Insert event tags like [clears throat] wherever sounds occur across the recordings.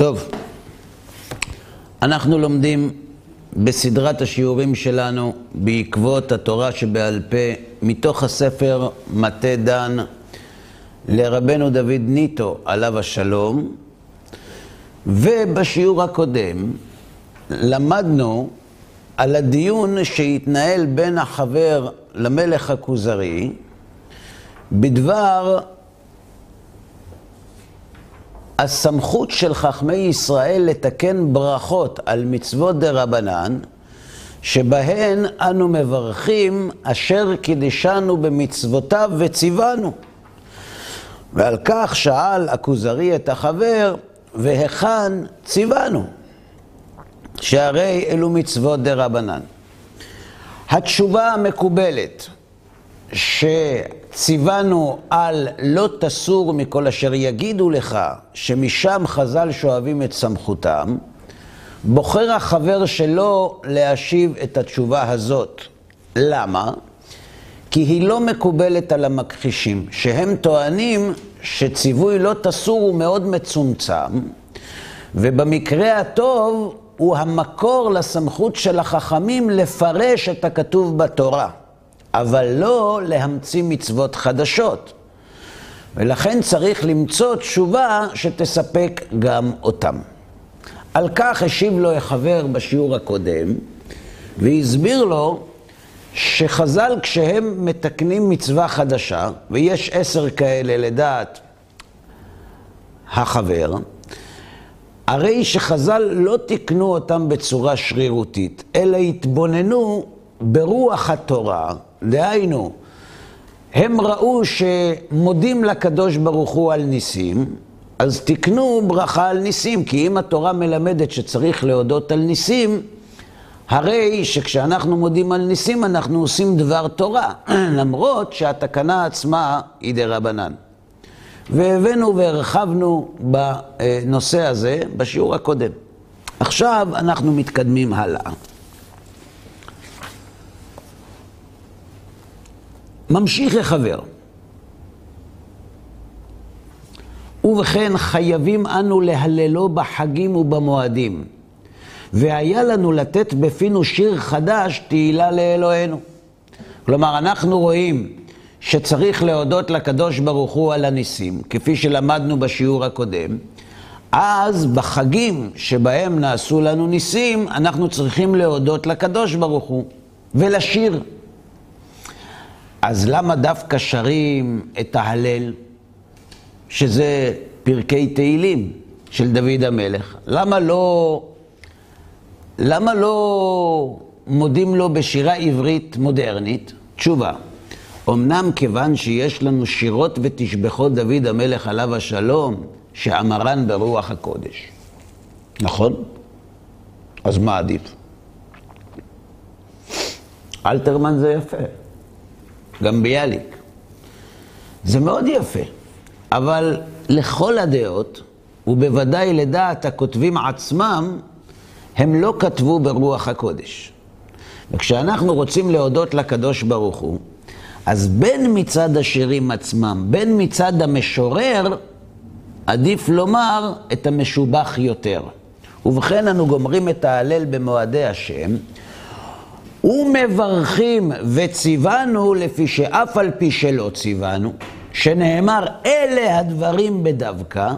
טוב, אנחנו לומדים בסדרת השיעורים שלנו בעקבות התורה שבעל פה מתוך הספר מטה דן לרבנו דוד ניטו עליו השלום ובשיעור הקודם למדנו על הדיון שהתנהל בין החבר למלך הכוזרי בדבר הסמכות של חכמי ישראל לתקן ברכות על מצוות דה רבנן, שבהן אנו מברכים אשר קידשנו במצוותיו וציוונו. ועל כך שאל הכוזרי את החבר, והיכן ציוונו? שהרי אלו מצוות דה רבנן. התשובה המקובלת, שציוונו על לא תסור מכל אשר יגידו לך, שמשם חז"ל שואבים את סמכותם, בוחר החבר שלו להשיב את התשובה הזאת. למה? כי היא לא מקובלת על המכחישים, שהם טוענים שציווי לא תסור הוא מאוד מצומצם, ובמקרה הטוב הוא המקור לסמכות של החכמים לפרש את הכתוב בתורה. אבל לא להמציא מצוות חדשות. ולכן צריך למצוא תשובה שתספק גם אותם. על כך השיב לו החבר בשיעור הקודם, והסביר לו שחז"ל כשהם מתקנים מצווה חדשה, ויש עשר כאלה לדעת החבר, הרי שחז"ל לא תיקנו אותם בצורה שרירותית, אלא התבוננו ברוח התורה, דהיינו, הם ראו שמודים לקדוש ברוך הוא על ניסים, אז תקנו ברכה על ניסים, כי אם התורה מלמדת שצריך להודות על ניסים, הרי שכשאנחנו מודים על ניסים אנחנו עושים דבר תורה, [clears throat] למרות שהתקנה עצמה היא דרבנן. והבאנו והרחבנו בנושא הזה בשיעור הקודם. עכשיו אנחנו מתקדמים הלאה. ממשיך החבר. ובכן חייבים אנו להללו בחגים ובמועדים, והיה לנו לתת בפינו שיר חדש תהילה לאלוהינו. כלומר, אנחנו רואים שצריך להודות לקדוש ברוך הוא על הניסים, כפי שלמדנו בשיעור הקודם, אז בחגים שבהם נעשו לנו ניסים, אנחנו צריכים להודות לקדוש ברוך הוא ולשיר. אז למה דווקא שרים את ההלל, שזה פרקי תהילים של דוד המלך? למה לא, למה לא מודים לו בשירה עברית מודרנית? תשובה, אמנם כיוון שיש לנו שירות ותשבחות דוד המלך עליו השלום, שאמרן ברוח הקודש. נכון? אז מה עדיף? אלתרמן זה יפה. גם ביאליק. זה מאוד יפה, אבל לכל הדעות, ובוודאי לדעת הכותבים עצמם, הם לא כתבו ברוח הקודש. וכשאנחנו רוצים להודות לקדוש ברוך הוא, אז בין מצד השירים עצמם, בין מצד המשורר, עדיף לומר את המשובח יותר. ובכן, אנו גומרים את ההלל במועדי השם, ומברכים וציוונו לפי שאף על פי שלא ציוונו, שנאמר אלה הדברים בדווקא,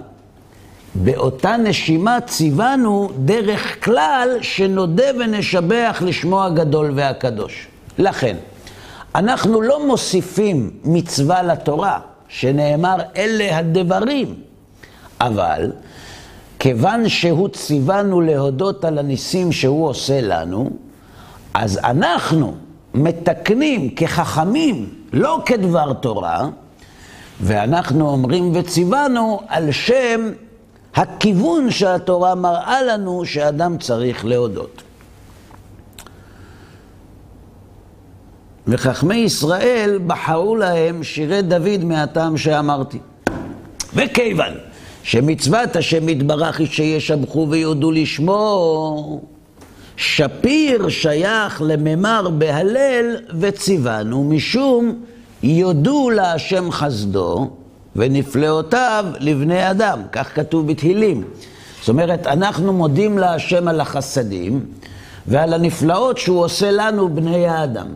באותה נשימה ציוונו דרך כלל שנודה ונשבח לשמו הגדול והקדוש. לכן, אנחנו לא מוסיפים מצווה לתורה, שנאמר אלה הדברים, אבל כיוון שהוא ציוונו להודות על הניסים שהוא עושה לנו, אז אנחנו מתקנים כחכמים, לא כדבר תורה, ואנחנו אומרים וציוונו על שם הכיוון שהתורה מראה לנו שאדם צריך להודות. וחכמי ישראל בחרו להם שירי דוד מהטעם שאמרתי. וכיוון שמצוות השם יתברך היא שישבחו ויודו לשמו, שפיר שייך לממר בהלל וציוונו משום יודו להשם חסדו ונפלאותיו לבני אדם, כך כתוב בתהילים. זאת אומרת, אנחנו מודים להשם על החסדים ועל הנפלאות שהוא עושה לנו, בני האדם.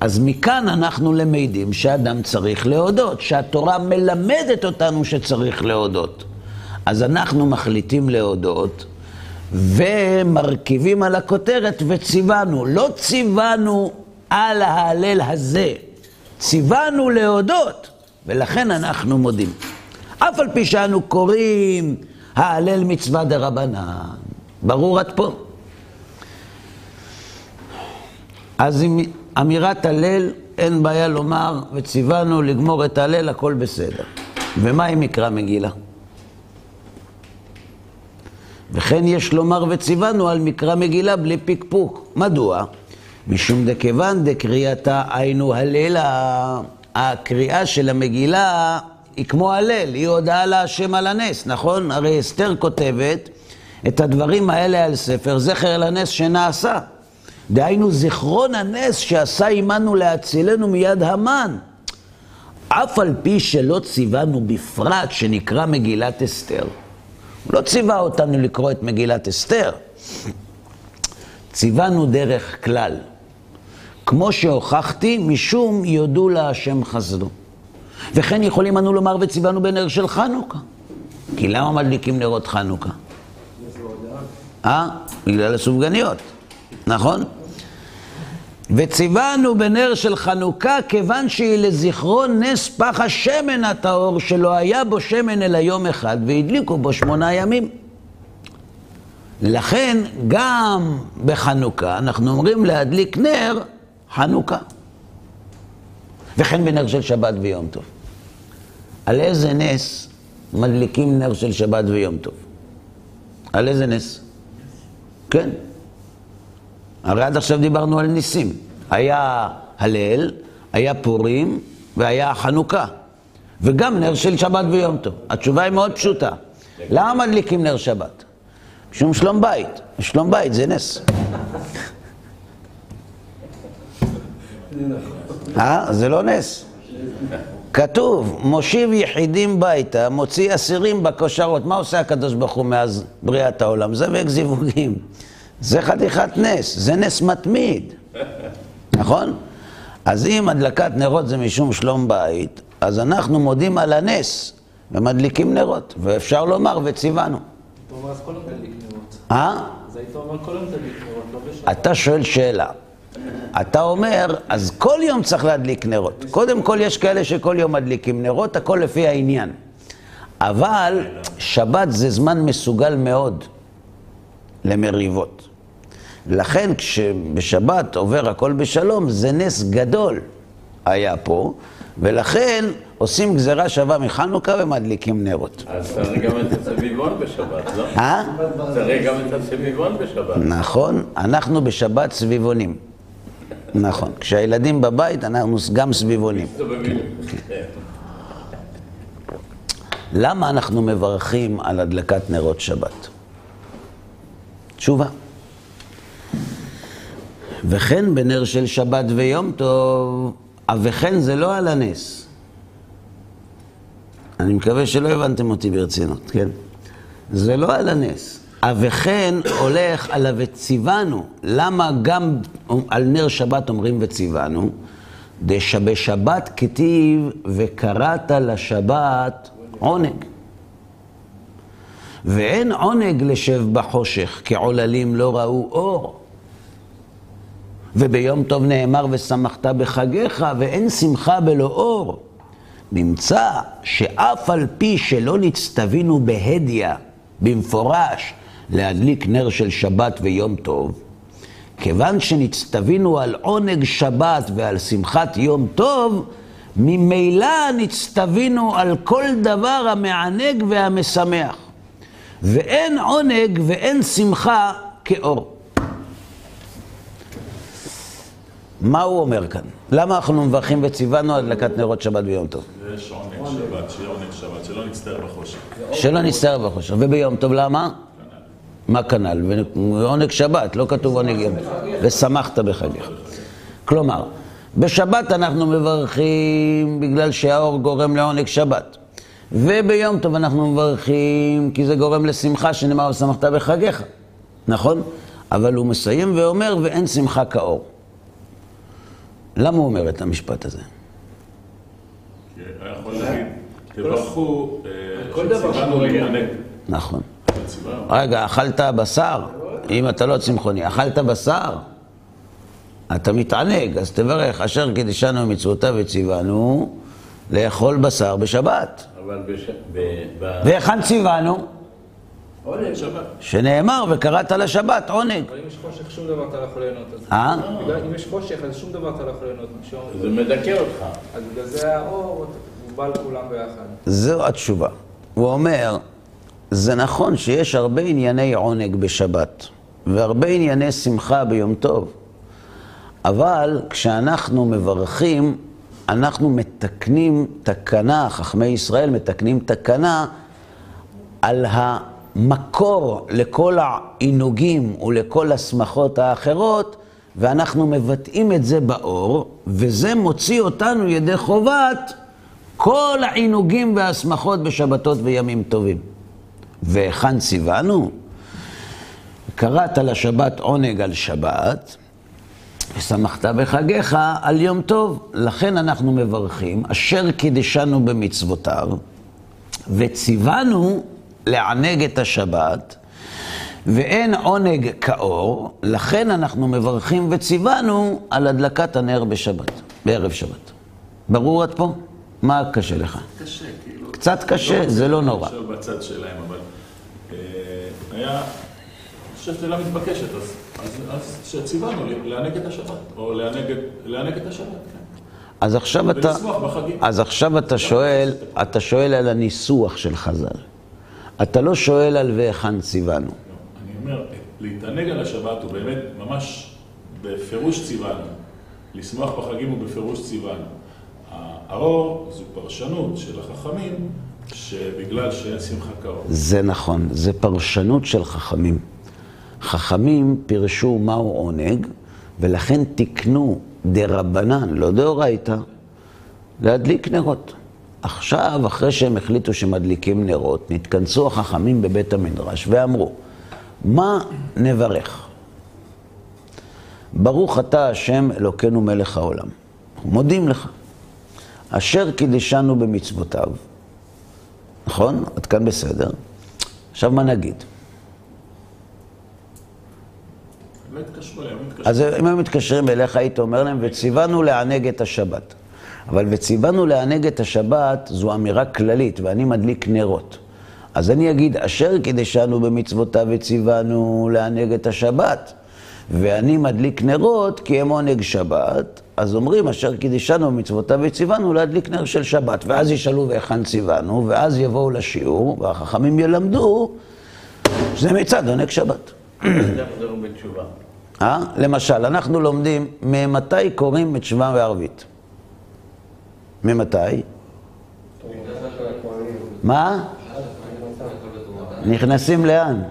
אז מכאן אנחנו למדים שאדם צריך להודות, שהתורה מלמדת אותנו שצריך להודות. אז אנחנו מחליטים להודות ומרכיבים על הכותרת וציוונו. לא ציוונו על ההלל הזה, ציוונו להודות, ולכן אנחנו מודים. אף על פי שאנו קוראים ההלל מצווה דה רבנן. ברור עד פה. אז עם אמירת הלל אין בעיה לומר, וציוונו לגמור את ההלל, הכל בסדר. ומה אם מקרא מגילה? וכן יש לומר וציוונו על מקרא מגילה בלי פקפוק. מדוע? משום דכיוון דקריאתה היינו הלילה. הקריאה של המגילה היא כמו הלל, היא הודעה להשם על הנס, נכון? הרי אסתר כותבת את הדברים האלה על ספר זכר לנס שנעשה. דהיינו זיכרון הנס שעשה עמנו להצילנו מיד המן. אף על פי שלא ציוונו בפרט שנקרא מגילת אסתר. הוא לא ציווה אותנו לקרוא את מגילת אסתר. ציוונו דרך כלל. כמו שהוכחתי, משום יודו להשם חסדו. וכן יכולים אנו לומר וציוונו בנר של חנוכה. כי למה מדליקים נרות חנוכה? אה? בגלל הסופגניות, נכון? וציוונו בנר של חנוכה כיוון שהיא לזיכרון נס פח השמן הטהור שלא היה בו שמן אלא יום אחד והדליקו בו שמונה ימים. לכן גם בחנוכה אנחנו אומרים להדליק נר חנוכה. וכן בנר של שבת ויום טוב. על איזה נס מדליקים נר של שבת ויום טוב? על איזה נס? כן. הרי עד עכשיו דיברנו על ניסים. היה הלל, היה פורים והיה חנוכה. וגם נר של שבת ויום טוב. התשובה היא מאוד פשוטה. למה מדליקים נר שבת? משום שלום בית. שלום בית זה נס. אה? זה לא נס. כתוב, מושיב יחידים ביתה, מוציא אסירים בכושרות. מה עושה הקדוש ברוך הוא מאז בריאת העולם? זבק זיווגים. זה חתיכת נס, זה נס מתמיד, [laughs] נכון? אז אם הדלקת נרות זה משום שלום בית, אז אנחנו מודים על הנס ומדליקים נרות, ואפשר לומר וציוונו. אה? אז היית אומר כל יום תדליק נרות, לא בשבת. אתה שואל שאלה. אתה אומר, אז כל יום צריך להדליק נרות. קודם כל, יש כאלה שכל יום מדליקים נרות, הכל לפי העניין. אבל שבת זה זמן מסוגל מאוד למריבות. לכן כשבשבת עובר הכל בשלום, זה נס גדול היה פה, ולכן עושים גזירה שווה מחנוכה ומדליקים נרות. אז תראה גם את הסביבון בשבת, לא? אה? תראה גם את הסביבון בשבת. נכון, אנחנו בשבת סביבונים. נכון. כשהילדים בבית, אנחנו גם סביבונים. למה אנחנו מברכים על הדלקת נרות שבת? תשובה. וכן בנר של שבת ויום טוב, וכן זה לא על הנס. אני מקווה שלא הבנתם אותי ברצינות, כן? זה לא על הנס. וכן הולך על ה"וציוונו". למה גם על נר שבת אומרים וציוונו? דשבשבת כתיב וקראת לשבת עונג. ואין עונג לשב בחושך, כי עוללים לא ראו אור. וביום טוב נאמר ושמחת בחגיך, ואין שמחה בלא אור. נמצא שאף על פי שלא נצטווינו בהדיא, במפורש, להדליק נר של שבת ויום טוב, כיוון שנצטווינו על עונג שבת ועל שמחת יום טוב, ממילא נצטווינו על כל דבר המענג והמשמח. ואין עונג ואין שמחה כאור. מה הוא אומר כאן? למה אנחנו מברכים וציוונו הדלקת נרות שבת ויום טוב? יש עונג שבת, שיהיה עונג שבת, שלא נצטער בחושך. שלא נצטער בחושך. וביום טוב למה? מה כנ"ל? ועונג שבת, לא כתוב עונג יום. ושמחת בחגיך. כלומר, בשבת אנחנו מברכים בגלל שהאור גורם לעונג שבת. וביום טוב אנחנו מברכים, כי זה גורם לשמחה, שנאמר ושמחת בחגיך, נכון? אבל הוא מסיים ואומר, ואין שמחה כאור. למה הוא אומר את המשפט הזה? להגיד, תברכו שציוונו להיענק. נכון. רגע, אכלת בשר? אם אתה לא צמחוני, אכלת בשר? אתה מתענג, אז תברך, אשר קידשנו מצוותיו וציוונו לאכול בשר בשבת. אבל בש... ב... ב... והיכן ציוונו? שנאמר, וקראת לשבת עונג. אבל אם יש חושך, שום דבר אתה לא יכול ליהנות. אז- אה? אם יש חושך, אז שום דבר אתה לא יכול ליהנות. זה מדכא אותך. אז בגלל זה האור, הוא בא לכולם ביחד. זו התשובה. הוא אומר, זה נכון שיש הרבה ענייני עונג בשבת, והרבה ענייני שמחה ביום טוב, אבל כשאנחנו מברכים, אנחנו מתקנים תקנה, חכמי ישראל מתקנים תקנה על המקור לכל העינוגים ולכל השמחות האחרות, ואנחנו מבטאים את זה באור, וזה מוציא אותנו ידי חובת כל העינוגים והשמחות בשבתות וימים טובים. והיכן ציוונו? קראת לשבת עונג על שבת, ושמחת בחגיך על יום טוב. לכן אנחנו מברכים, אשר קידשנו במצוותיו, וציוונו לענג את השבת, ואין עונג כאור, לכן אנחנו מברכים וציוונו על הדלקת הנר בשבת, בערב שבת. ברור עד פה? מה קשה לך? קשה, כאילו. קצת קשה, זה לא נורא. עכשיו בצד שלהם, אבל אה, היה, אני חושב שאלה מתבקשת, אז, אז, אז שציוונו לענג את השבת, או לענג, את- לענג את השבת, כן. אז עכשיו אתה. אז עכשיו אתה שואל, אתה שואל על הניסוח של חז"ל. אתה לא שואל על והיכן ציוונו. אני אומר, להתענג על השבת הוא באמת ממש בפירוש ציוונו. לשמוח בחגים הוא בפירוש ציוונו. האור זו פרשנות של החכמים, שבגלל שאין שמחה כאור. זה נכון, זה פרשנות של חכמים. חכמים פירשו מהו עונג, ולכן תיקנו דרבנן, לא דאורייתא, להדליק נרות. עכשיו, אחרי שהם החליטו שמדליקים נרות, נתכנסו החכמים בבית המדרש ואמרו, מה נברך? ברוך אתה השם אלוקינו מלך העולם. מודים לך. אשר קידשנו במצוותיו. נכון? עד כאן בסדר. עכשיו מה נגיד? לא התקשרו. אז אם הם מתקשרים אליך, היית אומר להם, וציוונו לענג את השבת. אבל וציוונו לענג את השבת זו אמירה כללית, ואני מדליק נרות. אז אני אגיד, אשר קידשנו במצוותיו וציוונו לענג את השבת. ואני מדליק נרות כי הם עונג שבת, אז אומרים, אשר קידשנו במצוותיו וציוונו להדליק נר של שבת. ואז ישאלו והיכן ציוונו, ואז יבואו לשיעור, והחכמים ילמדו שזה מצד עונג שבת. [coughs] אה? למשל, אנחנו לומדים ממתי קוראים את שמע וערבית. ממתי? מה? נכנסים לאן?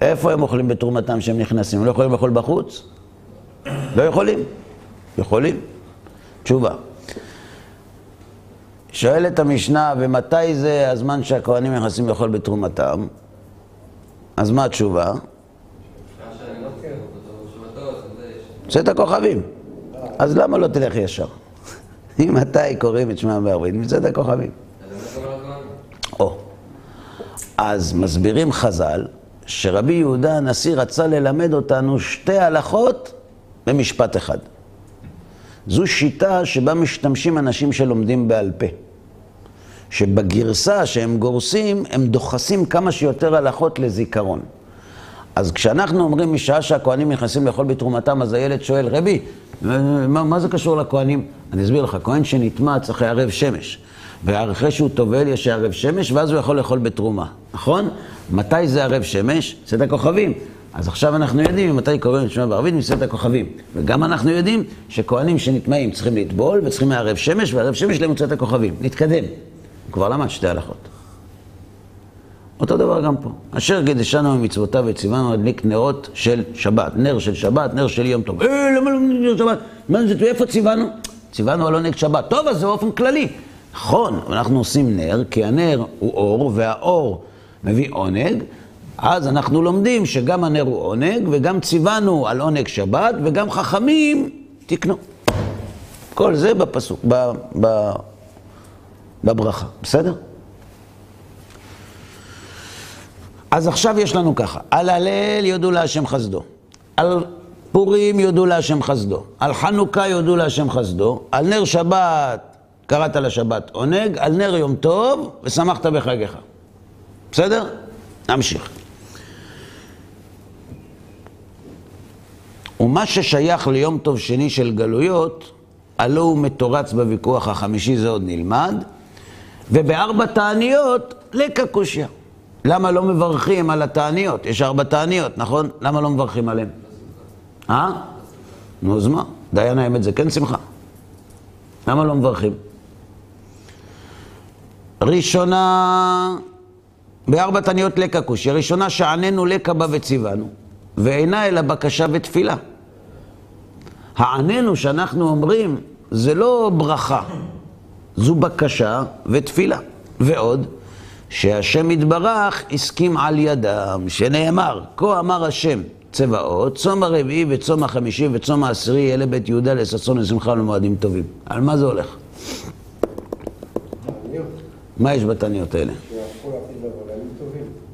איפה הם אוכלים בתרומתם שהם נכנסים? הם לא יכולים לאכול בחוץ? לא יכולים. יכולים. תשובה. שואלת המשנה, ומתי זה הזמן שהכוהנים נכנסים לאכול בתרומתם? אז מה התשובה? צאת הכוכבים. אז למה לא תלך ישר? אם מתי קוראים את שמע בערבית? מצאת הכוכבים. או. אז מסבירים חז"ל שרבי יהודה הנשיא רצה ללמד אותנו שתי הלכות במשפט אחד. זו שיטה שבה משתמשים אנשים שלומדים בעל פה. שבגרסה שהם גורסים, הם דוחסים כמה שיותר הלכות לזיכרון. אז כשאנחנו אומרים משעה שהכוהנים נכנסים לאכול בתרומתם, אז הילד שואל, רבי, מה, מה זה קשור לכוהנים? אני אסביר לך, כהן שנטמע צריך ערב שמש. ואחרי שהוא טובל יש ערב שמש, ואז הוא יכול לאכול בתרומה, נכון? מתי זה ערב שמש? צאת הכוכבים. אז עכשיו אנחנו יודעים מתי קוראים שמע בערבית מצאת הכוכבים. וגם אנחנו יודעים שכהנים שנטמעים צריכים לטבול וצריכים מערב שמש, וערב שמש למצאת הכוכבים. נתקדם. הוא כבר למד שתי הלכות. אותו דבר גם פה. אשר קידשנו ממצוותיו וציוונו להדליק נרות של שבת. נר של שבת, נר של יום טוב. אה, למה לא נר שבת? מה זה, איפה ציוונו? ציוונו על עונג שבת. טוב, אז זה באופן כללי. נכון, אנחנו עושים נר, כי הנר הוא אור, והאור מביא עונג, אז אנחנו לומדים שגם הנר הוא עונג, וגם ציוונו על עונג שבת, וגם חכמים תקנו. כל זה בפסוק, ב, ב, בברכה, בסדר? אז עכשיו יש לנו ככה, על הלל יודו להשם חסדו, על פורים יודו להשם חסדו, על חנוכה יודו להשם חסדו, על נר שבת קראת לשבת עונג, על נר יום טוב ושמחת בחגיך. בסדר? נמשיך. ומה ששייך ליום טוב שני של גלויות, הלא הוא מתורץ בוויכוח החמישי, זה עוד נלמד, ובארבע תעניות, לקה קושיא. למה לא מברכים על התעניות? יש ארבע תעניות, נכון? למה לא מברכים עליהן? אה? נו, אז מה? דיין האמת זה כן שמחה. למה לא מברכים? ראשונה, בארבע תעניות לקה קושי. ראשונה, שעננו לקה בה וציוונו, ואינה אלא בקשה ותפילה. העננו שאנחנו אומרים, זה לא ברכה, זו בקשה ותפילה. ועוד, שהשם יתברך הסכים על ידם, שנאמר, כה אמר השם, צבאות, צום הרביעי וצום החמישי וצום העשירי, אלה בית יהודה לששון ושמחה ולמועדים טובים. על מה זה הולך? מה יש בתעניות האלה?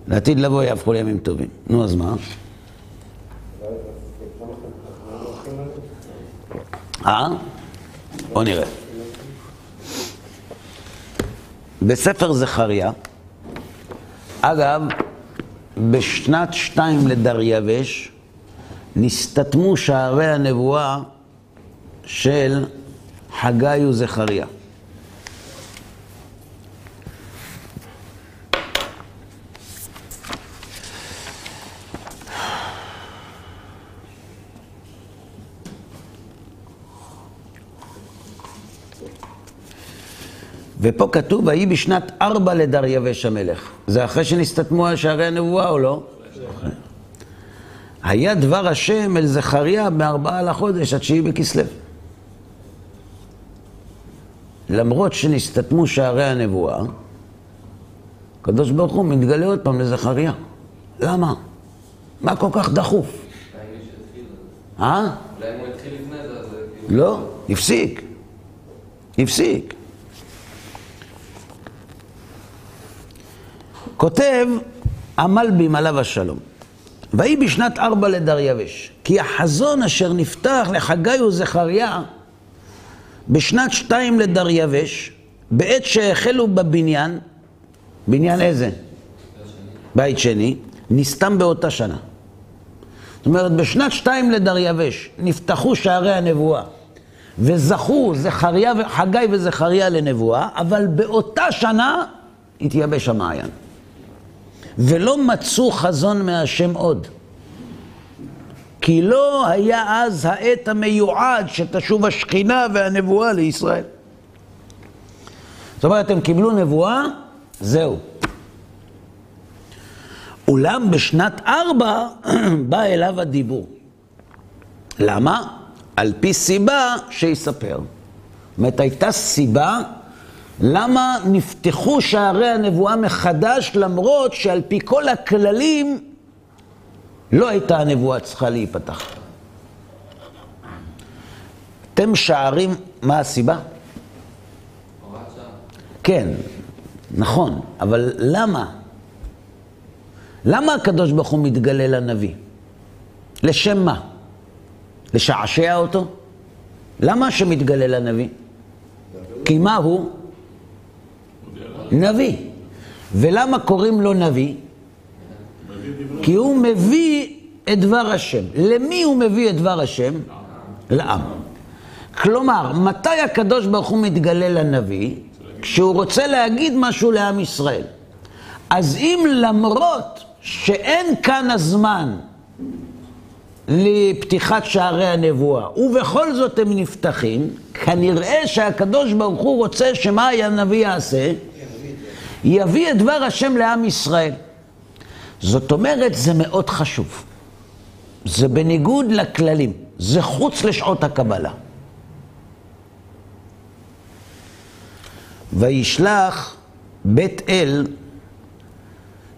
לעתיד לבוא יהפכו לימים טובים. נו, אז מה? אה? בוא נראה. בספר זכריה, אגב, בשנת שתיים לדריווש, נסתתמו שערי הנבואה של חגי וזכריה. ופה כתוב, ויהי בשנת ארבע לדריווש המלך. זה אחרי שנסתתמו שערי הנבואה או לא? היה דבר השם אל זכריה בארבעה לחודש, התשיעי בכסלו. למרות שנסתתמו שערי הנבואה, הקדוש ברוך הוא מתגלה עוד פעם לזכריה. למה? מה כל כך דחוף? אה? אולי אם הוא התחיל לפני זה, אז. לא, הפסיק. הפסיק. כותב המלבים עליו השלום, ויהי בשנת ארבע לדריווש, כי החזון אשר נפתח לחגי וזכריה בשנת שתיים לדריווש, בעת שהחלו בבניין, בניין איזה? בית שני, נסתם באותה שנה. זאת אומרת, בשנת שתיים לדריווש נפתחו שערי הנבואה וזכו זכריה, חגי וזכריה לנבואה, אבל באותה שנה התייבש המעיין. ולא מצאו חזון מהשם עוד. כי לא היה אז העת המיועד שתשוב השכינה והנבואה לישראל. זאת אומרת, הם קיבלו נבואה, זהו. אולם בשנת ארבע [clears throat] בא אליו הדיבור. למה? על פי סיבה שיספר. זאת אומרת, הייתה סיבה למה נפתחו שערי הנבואה מחדש, למרות שעל פי כל הכללים לא הייתה הנבואה צריכה להיפתח. אתם שערים, מה הסיבה? כן, נכון, אבל למה? למה הקדוש ברוך הוא מתגלה לנביא? לשם מה? לשעשע אותו? למה השם מתגלה לנביא? כי מה הוא? נביא. ולמה קוראים לו נביא? כי הוא מביא את דבר השם. למי הוא מביא את דבר השם? לעם. כלומר, מתי הקדוש ברוך הוא מתגלה לנביא? כשהוא רוצה להגיד משהו לעם ישראל. אז אם למרות שאין כאן הזמן לפתיחת שערי הנבואה, ובכל זאת הם נפתחים, כנראה שהקדוש ברוך הוא רוצה שמה הנביא יעשה? יביא את דבר השם לעם ישראל. זאת אומרת, זה מאוד חשוב. זה בניגוד לכללים, זה חוץ לשעות הקבלה. וישלח בית אל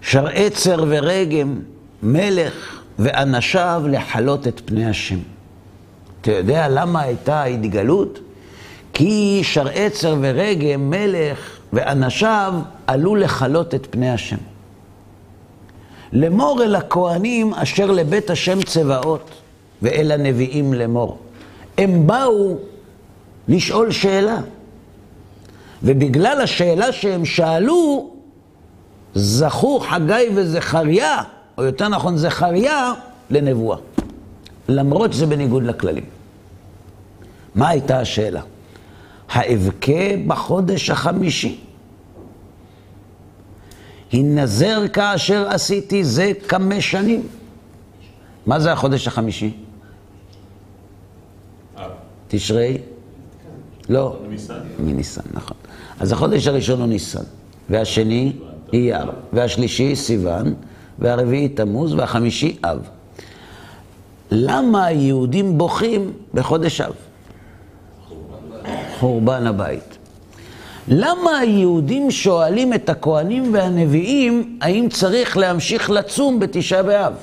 שרעצר ורגם, מלך ואנשיו לחלות את פני השם. אתה יודע למה הייתה ההתגלות? כי שרעצר ורגם, מלך ואנשיו עלו לכלות את פני השם. לאמור אל הכהנים אשר לבית השם צבאות, ואל הנביאים לאמור. הם באו לשאול שאלה. ובגלל השאלה שהם שאלו, זכו חגי וזכריה, או יותר נכון זכריה, לנבואה. למרות שזה בניגוד לכללים. מה הייתה השאלה? האבכה בחודש החמישי? הנזר כאשר עשיתי זה כמה שנים. מה זה החודש החמישי? תשרי? לא. ניסן. מניסן, נכון. אז החודש הראשון הוא ניסן, והשני אייר, והשלישי סיוון, והרביעי תמוז, והחמישי אב. למה היהודים בוכים בחודש אב? חורבן הבית. למה היהודים שואלים את הכהנים והנביאים האם צריך להמשיך לצום בתשעה באב?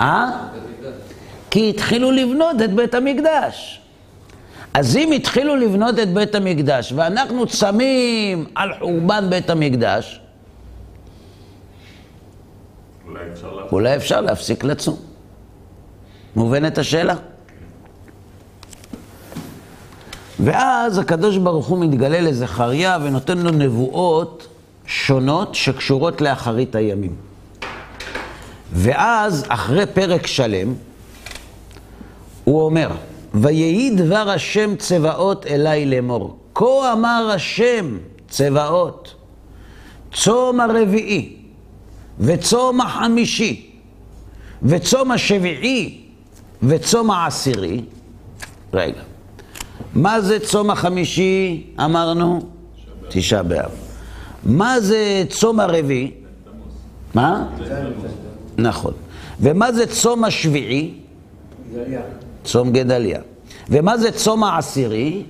אה? כי התחילו לבנות את בית המקדש. אז אם התחילו לבנות את בית המקדש ואנחנו צמים על חורבן בית המקדש, אולי אפשר. אולי אפשר להפסיק לצום. מובנת השאלה? ואז הקדוש ברוך הוא מתגלה לזכריה ונותן לו נבואות שונות שקשורות לאחרית הימים. ואז, אחרי פרק שלם, הוא אומר, ויהי דבר השם צבאות אליי לאמור. כה אמר השם צבאות, צום הרביעי, וצום החמישי, וצום השביעי, וצום העשירי. רגע. מה זה צום החמישי, אמרנו? תשעה באב. מה זה צום הרביעי? מה? נכון. ומה זה צום השביעי? צום גדליה. ומה זה צום העשירי?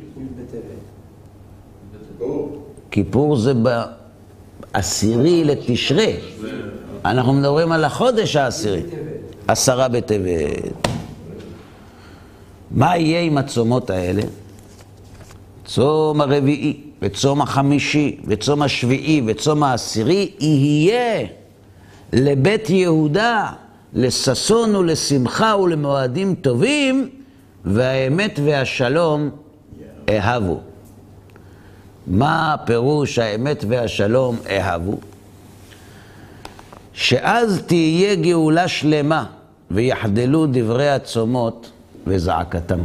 כיפור זה בעשירי לתשרי. אנחנו מדברים על החודש העשירי. עשרה בטבת. מה יהיה עם הצומות האלה? צום הרביעי, וצום החמישי, וצום השביעי, וצום העשירי, יהיה לבית יהודה, לששון ולשמחה ולמועדים טובים, והאמת והשלום אהבו. מה פירוש האמת והשלום אהבו? שאז תהיה גאולה שלמה, ויחדלו דברי הצומות וזעקתם.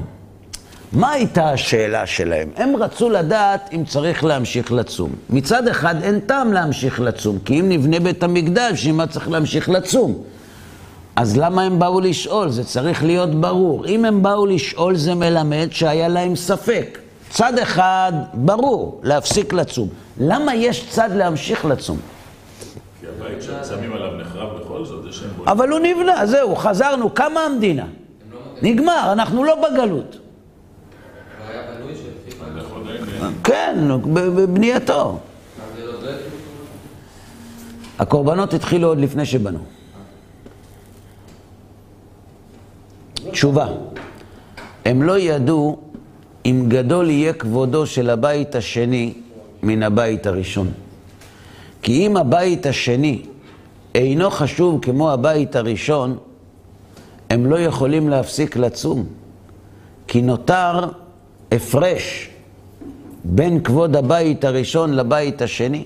מה הייתה השאלה שלהם? הם רצו לדעת אם צריך להמשיך לצום. מצד אחד אין טעם להמשיך לצום, כי אם נבנה בית המקדש, אם צריך להמשיך לצום. אז למה הם באו לשאול? זה צריך להיות ברור. אם הם באו לשאול, זה מלמד שהיה להם ספק. צד אחד, ברור, להפסיק לצום. למה יש צד להמשיך לצום? כי הבית ששמים עליו נחרב בכל זאת, זה שם בו. אבל הוא נבנה, זהו, חזרנו, קמה המדינה. נגמר, אנחנו לא בגלות. כבר היה בנוי שלפי מה אנחנו עדיין... כן, בבנייתו. הקורבנות התחילו עוד לפני שבנו. תשובה, הם לא ידעו אם גדול יהיה כבודו של הבית השני מן הבית הראשון. כי אם הבית השני אינו חשוב כמו הבית הראשון, הם לא יכולים להפסיק לצום. כי נותר הפרש בין כבוד הבית הראשון לבית השני.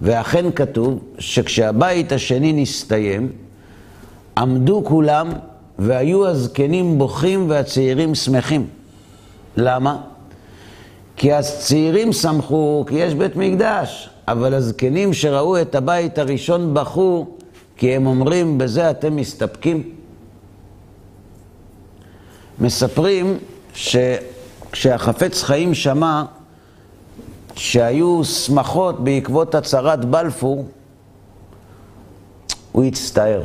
ואכן כתוב שכשהבית השני נסתיים, עמדו כולם והיו הזקנים בוכים והצעירים שמחים. למה? כי הצעירים שמחו כי יש בית מקדש, אבל הזקנים שראו את הבית הראשון בכו כי הם אומרים, בזה אתם מסתפקים. מספרים שכשהחפץ חיים שמע שהיו שמחות בעקבות הצהרת בלפור, הוא הצטער.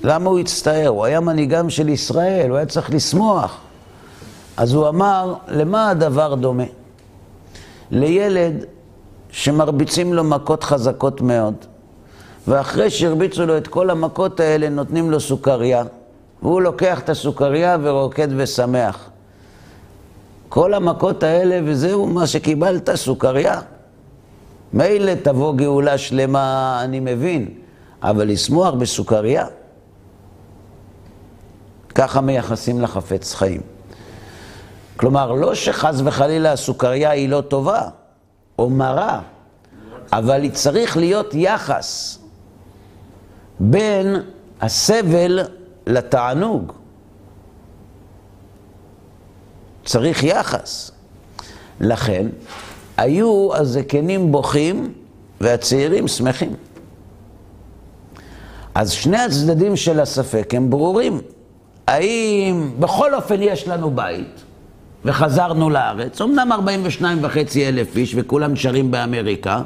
למה הוא הצטער? הוא היה מנהיגם של ישראל, הוא היה צריך לשמוח. אז הוא אמר, למה הדבר דומה? לילד שמרביצים לו מכות חזקות מאוד, ואחרי שהרביצו לו את כל המכות האלה, נותנים לו סוכריה, והוא לוקח את הסוכריה ורוקד ושמח. כל המכות האלה, וזהו מה שקיבלת, סוכריה. מילא תבוא גאולה שלמה, אני מבין, אבל לשמוח בסוכריה? ככה מייחסים לחפץ חיים. כלומר, לא שחס וחלילה הסוכריה היא לא טובה, או מרה, אבל היא צריך להיות יחס בין הסבל לתענוג. צריך יחס. לכן, היו הזקנים בוכים והצעירים שמחים. אז שני הצדדים של הספק הם ברורים. האם בכל אופן יש לנו בית וחזרנו לארץ, אמנם 42 וחצי אלף איש וכולם נשארים באמריקה,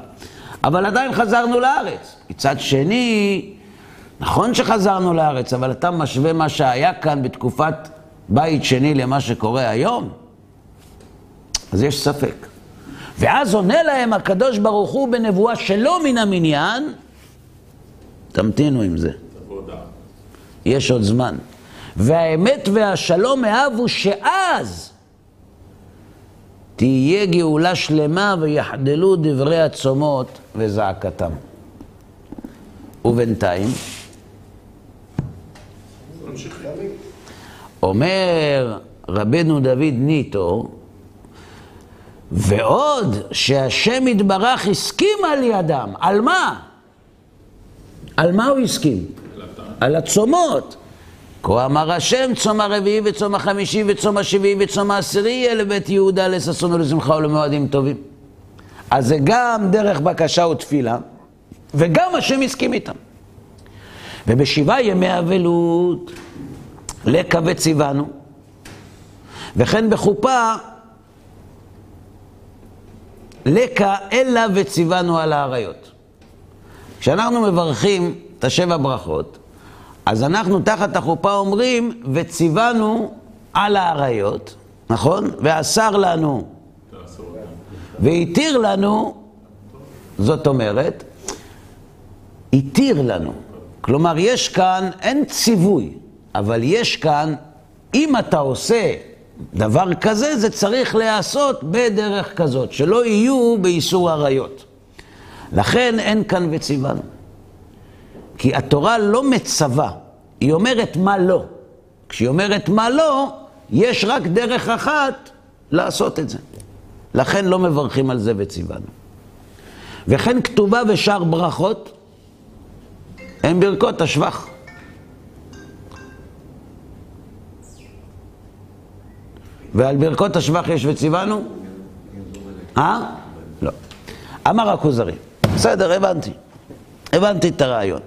אבל עדיין חזרנו לארץ. מצד שני, נכון שחזרנו לארץ, אבל אתה משווה מה שהיה כאן בתקופת בית שני למה שקורה היום? אז יש ספק. ואז עונה להם הקדוש ברוך הוא בנבואה שלא מן המניין, תמתינו עם זה. יש עוד זמן. והאמת והשלום אהבו שאז תהיה גאולה שלמה ויחדלו דברי הצומות וזעקתם. ובינתיים, אומר רבנו דוד ניטו, ועוד שהשם יתברך הסכים על ידם, על מה? על מה הוא הסכים? על הצומות. כה אמר השם, צום הרביעי וצום החמישי וצום השביעי וצום העשירי יהיה לבית יהודה לששון ולשמחה ולמועדים טובים. אז זה גם דרך בקשה ותפילה, וגם השם הסכים איתם. ובשבעה ימי אבלות, לקה וציוונו, וכן בחופה, לקה אלא וציוונו על האריות. כשאנחנו מברכים את השבע ברכות, אז אנחנו תחת החופה אומרים, וציוונו על האריות, נכון? ואסר לנו. והתיר לנו, זאת אומרת, התיר לנו. כלומר, יש כאן, אין ציווי, אבל יש כאן, אם אתה עושה דבר כזה, זה צריך להיעשות בדרך כזאת, שלא יהיו באיסור עריות. לכן אין כאן וציוונו. כי התורה לא מצווה, היא אומרת מה לא. כשהיא אומרת מה לא, יש רק דרך אחת לעשות את זה. לכן לא מברכים על זה וציוונו. וכן כתובה בשאר ברכות, הן ברכות השבח. ועל ברכות השבח יש וציוונו? אה? לא. אמר הכוזרי, בסדר, הבנתי. הבנתי את הרעיון.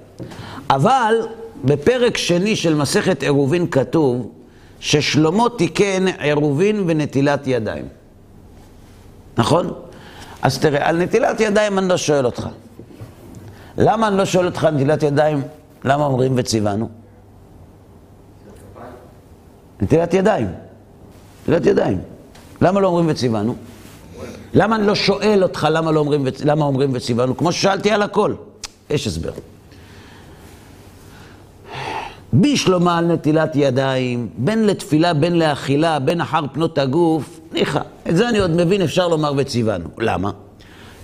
אבל בפרק שני של מסכת עירובין כתוב ששלמה תיקן עירובין ונטילת ידיים. נכון? אז תראה, על נטילת ידיים אני לא שואל אותך. למה אני לא שואל אותך על נטילת ידיים? למה אומרים וציוונו? נטילת ידיים. נטילת ידיים. למה לא אומרים וציוונו? למה אני לא שואל אותך למה, לא אומרים, למה אומרים וציוונו? כמו ששאלתי על הכל. יש הסבר. בשלומה על נטילת ידיים, בין לתפילה, בין לאכילה, בין אחר פנות הגוף, ניחא. את זה אני עוד מבין, אפשר לומר וציוונו. למה?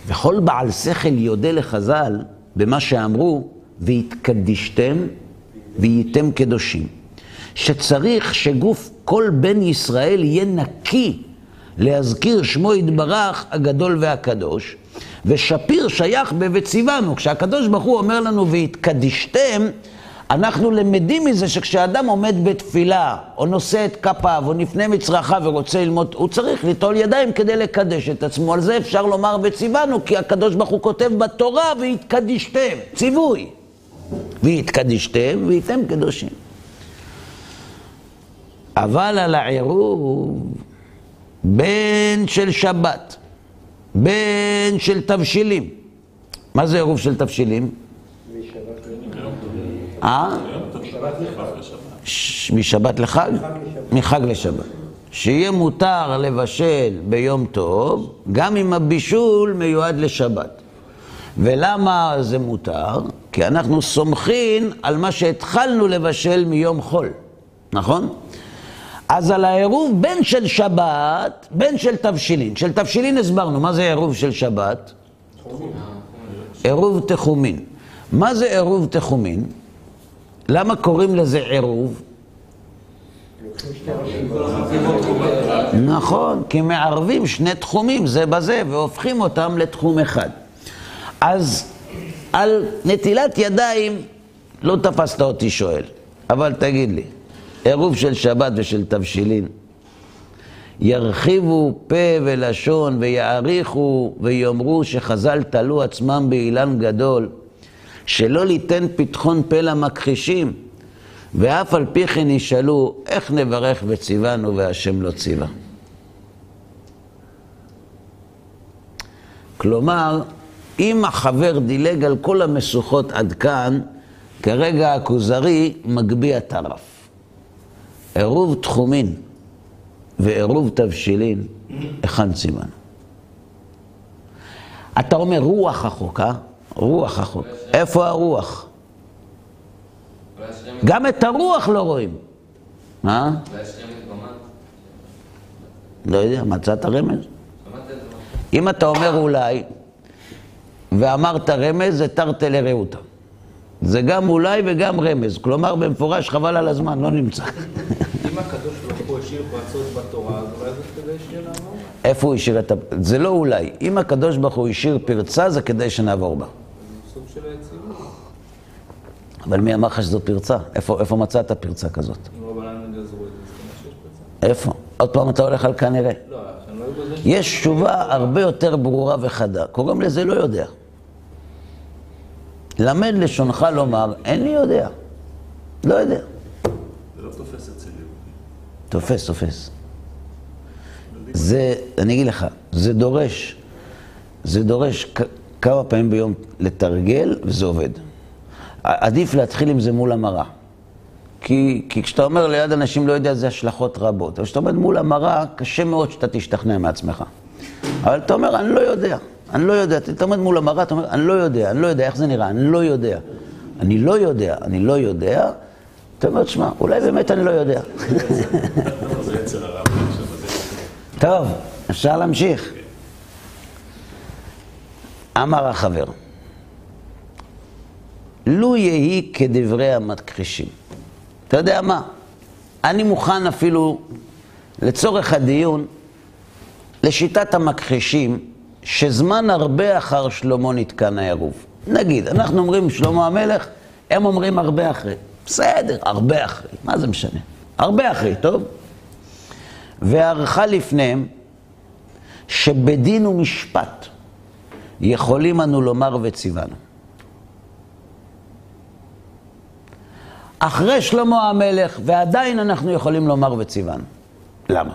וכל בעל שכל יודה לחז"ל במה שאמרו, והתקדישתם והייתם קדושים. שצריך שגוף כל בן ישראל יהיה נקי להזכיר שמו יתברך הגדול והקדוש, ושפיר שייך ב"וציוונו". כשהקדוש ברוך הוא אומר לנו והתקדישתם, אנחנו למדים מזה שכשאדם עומד בתפילה, או נושא את כפיו, או נפנה מצרכיו ורוצה ללמוד, הוא צריך ליטול ידיים כדי לקדש את עצמו. על זה אפשר לומר וציוונו, כי הקדוש ברוך הוא כותב בתורה והתקדישתם, ציווי. והתקדישתם והייתם קדושים. אבל על העירוב, בין של שבת, בין של תבשילים. מה זה עירוב של תבשילים? אה? משבת לחג? מחג לשבת. שיהיה מותר לבשל ביום טוב, גם אם הבישול מיועד לשבת. ולמה זה מותר? כי אנחנו סומכים על מה שהתחלנו לבשל מיום חול, נכון? אז על העירוב בין של שבת, בין של תבשילין. של תבשילין הסברנו, מה זה עירוב של שבת? עירוב תחומין. מה זה עירוב תחומין? למה קוראים לזה עירוב? נכון, כי מערבים שני תחומים זה בזה והופכים אותם לתחום אחד. אז על נטילת ידיים לא תפסת אותי שואל, אבל תגיד לי, עירוב של שבת ושל תבשילין, ירחיבו פה ולשון ויעריכו ויאמרו שחז"ל תלו עצמם באילן גדול, שלא ליתן פתחון פה למכחישים, ואף על פי כן ישאלו, איך נברך וציוונו והשם לא ציווה? כלומר, אם החבר דילג על כל המשוכות עד כאן, כרגע הכוזרי מגביה טרף. עירוב תחומין ועירוב תבשילין, היכן ציוונו? אתה אומר רוח החוק, אה? רוח החוק. איפה הרוח? גם את הרוח לא רואים. מה? במן? לא יודע, מצאת רמז? אם אתה אומר אולי, ואמרת רמז, זה תרתי לרעותה. זה גם אולי וגם רמז. כלומר, במפורש חבל על הזמן, לא נמצא. אם הקדוש ברוך הוא השאיר פרצות בתורה, אז אולי זה כדי שיהיה לעבור. איפה הוא השאיר את ה... זה לא אולי. אם הקדוש ברוך הוא השאיר פרצה, זה כדי שנעבור בה. זה סוג של היציבות. אבל מי אמר לך שזו פרצה? איפה, איפה מצאת פרצה כזאת? איפה? עוד פעם אתה הולך על כנראה. לא, לא. יש תשובה הרבה יותר ברורה וחדה. קוראים לזה לא יודע. למד לשונך לומר, איני יודע. לא יודע. זה לא תופס אצל יהודי. תופס, תופס. זה, אני אגיד לך, זה דורש, זה דורש כמה פעמים ביום לתרגל, וזה עובד. עדיף להתחיל עם זה מול המראה. כי, כי כשאתה אומר ליד אנשים לא יודע, זה השלכות רבות. אבל כשאתה עומד מול המראה, קשה מאוד שאתה תשתכנע מעצמך. אבל אתה אומר, אני לא יודע, אני לא יודע. אתה עומד מול המראה, אתה אומר, אני לא יודע, אני לא יודע, איך זה נראה, אני לא יודע. אני לא יודע, אני לא יודע. אתה אומר, תשמע, אולי באמת אני לא יודע. [laughs] טוב, אפשר להמשיך. אמר החבר, לו יהי כדברי המכחישים. אתה יודע מה? אני מוכן אפילו, לצורך הדיון, לשיטת המכחישים, שזמן הרבה אחר שלמה נתקן העירוב. נגיד, אנחנו אומרים שלמה המלך, הם אומרים הרבה אחרי. בסדר, הרבה אחרי, מה זה משנה? הרבה אחרי, טוב? וערכה לפניהם שבדין ומשפט יכולים אנו לומר וציוונו. אחרי שלמה המלך, ועדיין אנחנו יכולים לומר וציוונו. למה?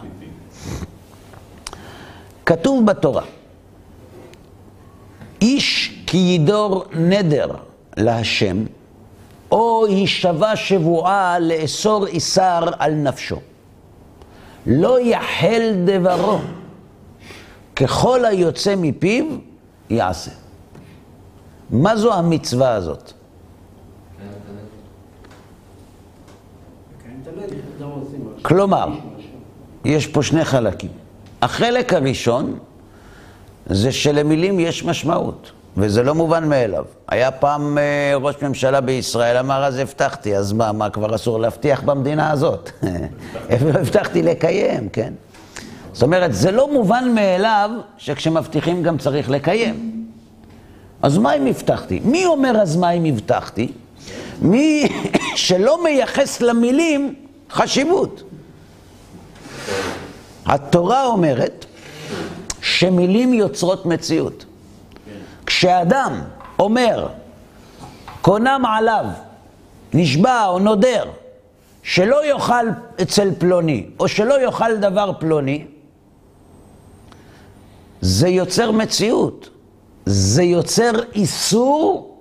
כתוב בתורה, איש כי ידור נדר להשם, או יישבע שבועה לאסור איסר על נפשו. לא יחל דברו, ככל היוצא מפיו יעשה. מה זו המצווה הזאת? כלומר, יש פה שני חלקים. החלק הראשון זה שלמילים יש משמעות, וזה לא מובן מאליו. היה פעם אה, ראש ממשלה בישראל, אמר אז הבטחתי, אז מה, מה כבר אסור להבטיח במדינה הזאת? [laughs] הבטחתי לקיים, כן? זאת אומרת, זה לא מובן מאליו שכשמבטיחים גם צריך לקיים. אז מה אם הבטחתי? מי אומר אז מה אם הבטחתי? מי [coughs] שלא מייחס למילים חשיבות. התורה אומרת שמילים יוצרות מציאות. כשאדם אומר, קונם עליו, נשבע או נודר, שלא יאכל אצל פלוני, או שלא יאכל דבר פלוני, זה יוצר מציאות. זה יוצר איסור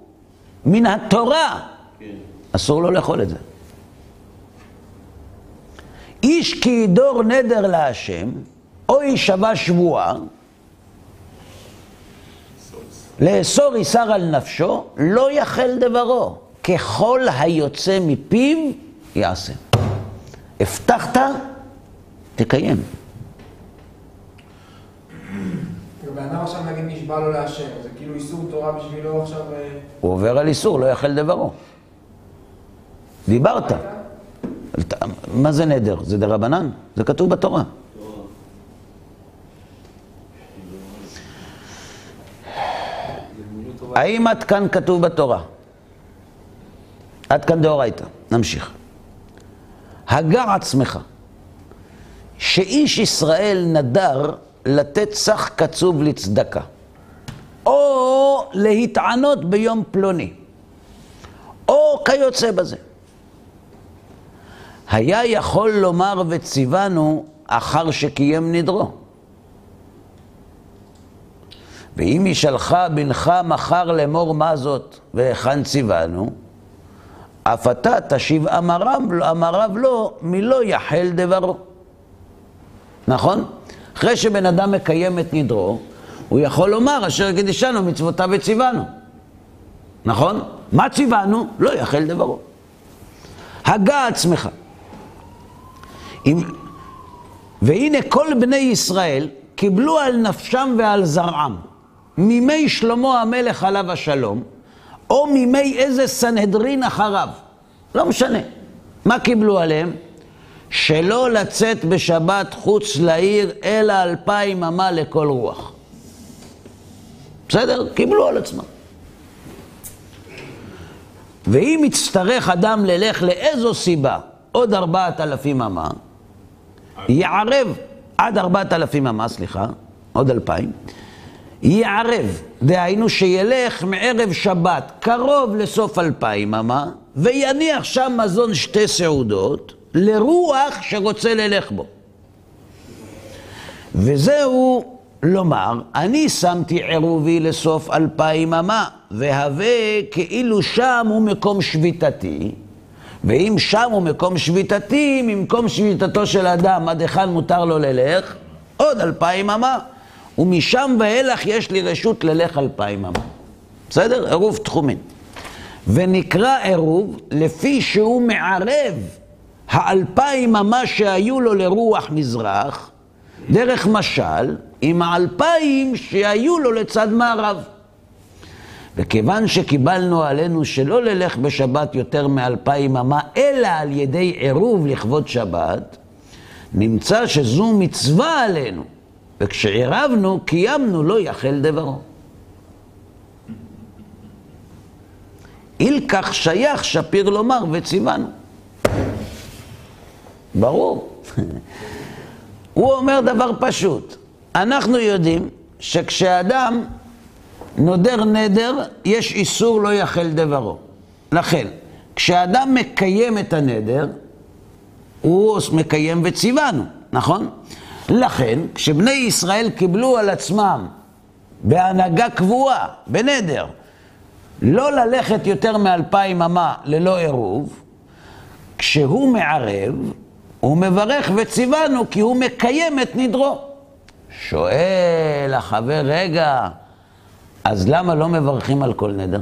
מן התורה. אסור לו לאכול את זה. איש כי ידור נדר להשם, או יישבע שבועה, לאסור איסר על נפשו, לא יחל דברו, ככל היוצא מפיו יעשה. הבטחת, תקיים. בן אדם עכשיו נגיד נשבע לו להשם, זה כאילו איסור תורה בשבילו עכשיו... אה, הוא עובר על איסור, לא יחל דברו. דיברת. מה זה נדר? זה דרבנן? זה כתוב בתורה. האם עד כאן כתוב בתורה? עד כאן דאורייתא. נמשיך. הגע עצמך, שאיש ישראל נדר לתת סך קצוב לצדקה, או להתענות ביום פלוני, או כיוצא בזה. היה יכול לומר וציוונו אחר שקיים נדרו. ואם ישלך בנך מחר לאמור מה זאת והיכן ציוונו, אף אתה תשיב אמריו, אמריו לא, מלא יחל דברו. נכון? אחרי שבן אדם מקיים את נדרו, הוא יכול לומר אשר קדישנו מצוותיו וציוונו. נכון? מה ציוונו? לא יחל דברו. הגה עצמך. אם... והנה כל בני ישראל קיבלו על נפשם ועל זרעם, מימי שלמה המלך עליו השלום, או מימי איזה סנהדרין אחריו, לא משנה. מה קיבלו עליהם? שלא לצאת בשבת חוץ לעיר, אלא אלפיים אמה לכל רוח. בסדר? קיבלו על עצמם. ואם יצטרך אדם ללך לאיזו סיבה, עוד ארבעת אלפים אמה, יערב, עד ארבעת אלפים אמה, סליחה, עוד אלפיים, יערב, דהיינו שילך מערב שבת קרוב לסוף אלפיים אמה, ויניח שם מזון שתי סעודות, לרוח שרוצה ללך בו. וזהו לומר, אני שמתי עירובי לסוף אלפיים אמה, והווה כאילו שם הוא מקום שביתתי, ואם שם הוא מקום שביתתי, ממקום שביתתו של אדם, עד היכן מותר לו ללך? עוד אלפיים אמה. ומשם ואילך יש לי רשות ללך אלפיים אמה. בסדר? עירוב תחומין. ונקרא עירוב לפי שהוא מערב האלפיים אמה שהיו לו לרוח מזרח, דרך משל, עם האלפיים שהיו לו לצד מערב. וכיוון שקיבלנו עלינו שלא ללך בשבת יותר מאלפיים אמה, אלא על ידי עירוב לכבוד שבת, נמצא שזו מצווה עלינו, וכשעירבנו, קיימנו לא יחל דברו. אילקח שייך שפיר לומר וציוונו. ברור. [laughs] הוא אומר דבר פשוט. אנחנו יודעים שכשאדם נודר נדר, יש איסור לא יחל דברו. לכן, כשאדם מקיים את הנדר, הוא מקיים וציוונו, נכון? לכן, כשבני ישראל קיבלו על עצמם בהנהגה קבועה, בנדר, לא ללכת יותר מאלפיים אמה ללא עירוב, כשהוא מערב, הוא מברך וציוונו כי הוא מקיים את נדרו. שואל החבר, רגע, אז למה לא מברכים על כל נדר?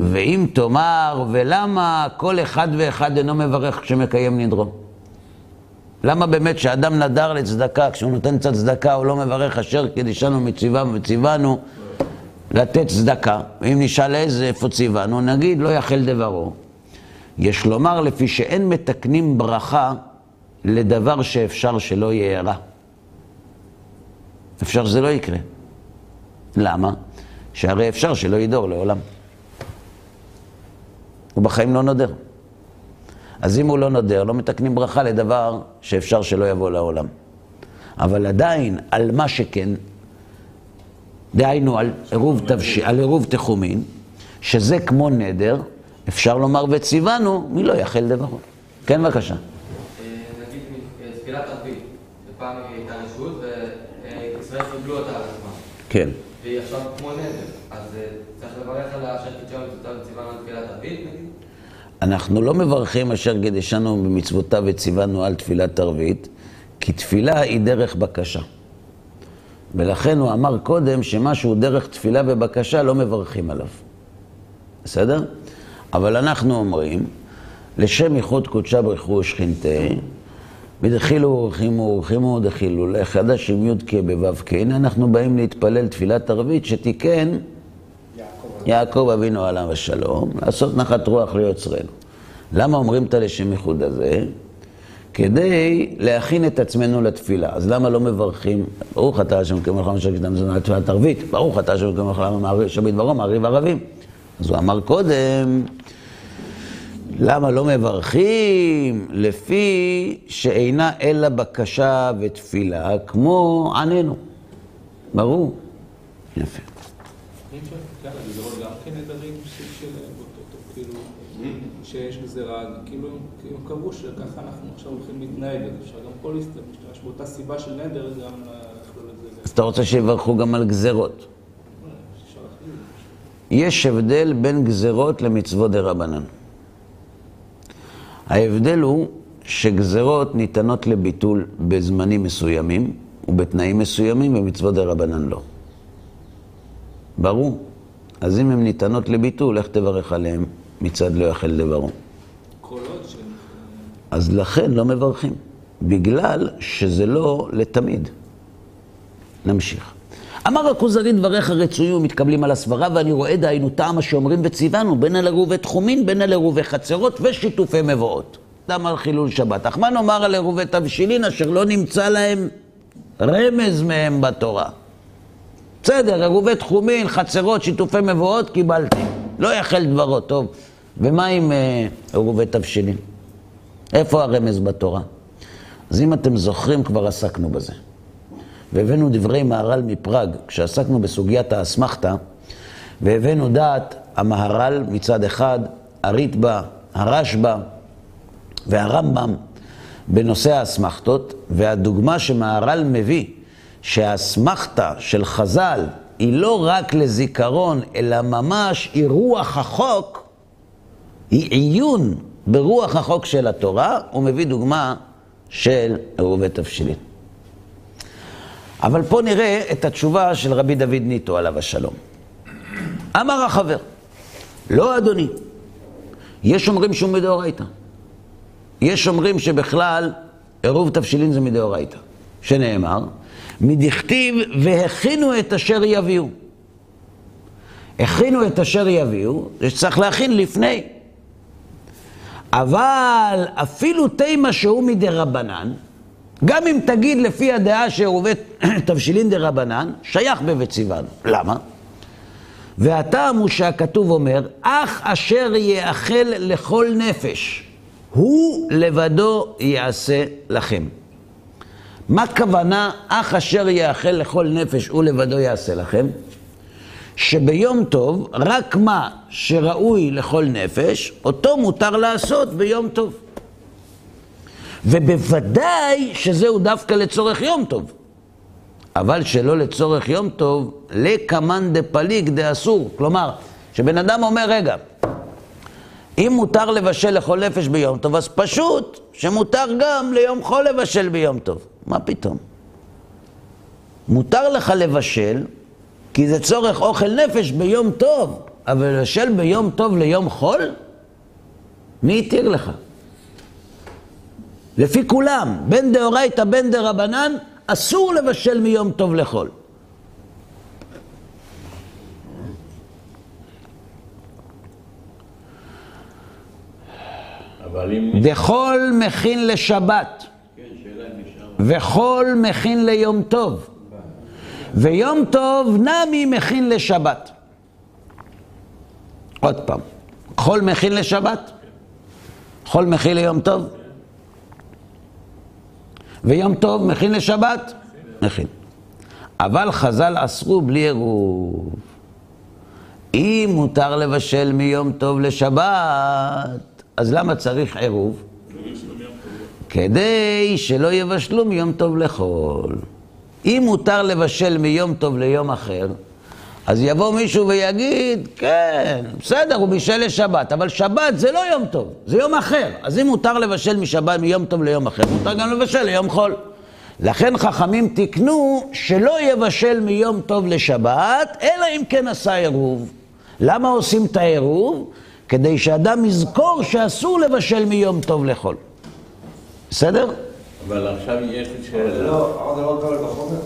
ואם תאמר, ולמה כל אחד ואחד אינו מברך כשמקיים נדרו? למה באמת כשאדם נדר לצדקה, כשהוא נותן קצת צדקה, הוא לא מברך אשר קדישנו מציווה וציוונו לתת צדקה? ואם נשאל איזה, איפה ציוונו, נגיד לא יחל דברו. יש לומר לפי שאין מתקנים ברכה לדבר שאפשר שלא יהיה רע. אפשר שזה לא יקרה. למה? שהרי אפשר שלא ידור לעולם. הוא בחיים לא נודר. אז אם הוא לא נודר, לא מתקנים ברכה לדבר שאפשר שלא יבוא לעולם. אבל עדיין, על מה שכן, דהיינו על עירוב, תבש... על עירוב תחומין, שזה כמו נדר, אפשר לומר וציוונו, מי לא יחל דברו. כן, בבקשה. אה, נגיד תפילת ערבית, שפעם היא הייתה רשות וישראל קיבלו אותה על עצמם. כן. והיא עכשיו כמו נדר, אז אה, צריך לברך על קידשנו מצוותיו וציוונו על תפילת ערבית, נגיד? אנחנו לא מברכים אשר קידשנו במצוותיו וציוונו על תפילת ערבית, כי תפילה היא דרך בקשה. ולכן הוא אמר קודם שמשהו דרך תפילה ובקשה לא מברכים עליו. בסדר? אבל אנחנו אומרים, לשם ייחוד קודשה ברכו ושכינתה, ודחילו ורחימו ורחימו ודחילו לחדש עם י' כ' בו' כ', הנה אנחנו באים להתפלל תפילת ערבית שתיקן יעקב אבינו עליו השלום, לעשות נחת רוח ליוצרנו. למה אומרים את הלשם ייחוד הזה? כדי להכין את עצמנו לתפילה. אז למה לא מברכים? ברוך אתה השם כמלך קדם זונה תפילת ערבית. ברוך אתה השם כמלך אשר בדברו מעריב ערבים. אז הוא אמר קודם, למה לא מברכים? לפי שאינה אלא בקשה ותפילה, כמו עננו. ברור. יפה. אני שואל, כן, הגזרות גם כן נדרים סוג של באותו, כאילו, שיש גזירה, כאילו, כאילו קבעו שככה אנחנו עכשיו הולכים להתנהג, אז אפשר גם פה להשתמש באותה סיבה של נדר, גם לכלול את זה. אז אתה רוצה שיברכו גם על. אפשר להכליל. יש הבדל בין גזרות למצוות דה רבנן. ההבדל הוא שגזרות ניתנות לביטול בזמנים מסוימים ובתנאים מסוימים, ומצוות דה רבנן לא. ברור. אז אם הן ניתנות לביטול, איך תברך עליהן מצד לא יחל דברו? אז לכן לא מברכים, בגלל שזה לא לתמיד. נמשיך. אמר הכוזרי דבריך רצויים ומתקבלים על הסברה, ואני רואה דהיינו טעם השומרים וציוונו, בין על עירובי תחומין, בין על עירובי חצרות ושיתופי מבואות. דם על חילול שבת. אך מה נאמר על עירובי תבשילין, אשר לא נמצא להם רמז מהם בתורה? בסדר, עירובי תחומין, חצרות, שיתופי מבואות, קיבלתי. לא יחל דברו, טוב. ומה עם אה, עירובי תבשילין? איפה הרמז בתורה? אז אם אתם זוכרים, כבר עסקנו בזה. והבאנו דברי מהר"ל מפראג, כשעסקנו בסוגיית האסמכתה, והבאנו דעת המהר"ל מצד אחד, הריטב"א, הרשב"א והרמב"ם בנושא האסמכתות, והדוגמה שמהר"ל מביא, שהאסמכתה של חז"ל היא לא רק לזיכרון, אלא ממש היא רוח החוק, היא עיון ברוח החוק של התורה, הוא מביא דוגמה של עירובי תבשילין. אבל פה נראה את התשובה של רבי דוד ניטו עליו השלום. אמר החבר, לא אדוני, יש אומרים שהוא מדאורייתא. יש אומרים שבכלל עירוב תבשילין זה מדאורייתא, שנאמר, מדכתיב והכינו את אשר יביאו. הכינו את אשר יביאו, זה שצריך להכין לפני. אבל אפילו תימה שהוא מדי רבנן, גם אם תגיד לפי הדעה שעירובי [clears throat] תבשילין דה רבנן, שייך בבית סיוון. למה? והטעם הוא שהכתוב אומר, אך אשר יאכל לכל נפש, הוא לבדו יעשה לכם. מה כוונה אך אשר יאכל לכל נפש, הוא לבדו יעשה לכם? שביום טוב, רק מה שראוי לכל נפש, אותו מותר לעשות ביום טוב. ובוודאי שזהו דווקא לצורך יום טוב. אבל שלא לצורך יום טוב, לקמאן דפליג דאסור. כלומר, שבן אדם אומר, רגע, אם מותר לבשל לכל נפש ביום טוב, אז פשוט שמותר גם ליום חול לבשל ביום טוב. מה פתאום? מותר לך לבשל, כי זה צורך אוכל נפש ביום טוב, אבל לבשל ביום טוב ליום חול? מי התיר לך? לפי כולם, בין דאורייתא בין דרבנן, אסור לבשל מיום טוב לחול. אם... וחול מכין לשבת, כן. וחול מכין ליום טוב, ויום טוב נמי מכין לשבת. עוד פעם, חול מכין לשבת, חול מכין ליום טוב, ויום טוב מכין לשבת, מכין. אבל חז"ל אסרו בלי עירוב. אם מותר לבשל מיום טוב לשבת, אז למה צריך עירוב? כדי שלא יבשלו מיום טוב לחול. אם מותר לבשל מיום טוב ליום אחר, אז יבוא מישהו ויגיד, כן, בסדר, הוא בישל לשבת, אבל שבת זה לא יום טוב, זה יום אחר. אז אם מותר לבשל משבת, מיום טוב ליום אחר, מותר גם לבשל ליום חול. לכן חכמים תיקנו שלא יבשל מיום טוב לשבת, אלא אם כן עשה עירוב. למה עושים את העירוב? כדי שאדם יזכור שאסור לבשל מיום טוב לחול. בסדר? אבל עכשיו יש לי זה שאלה. לא, אבל זה לא קל בחומר.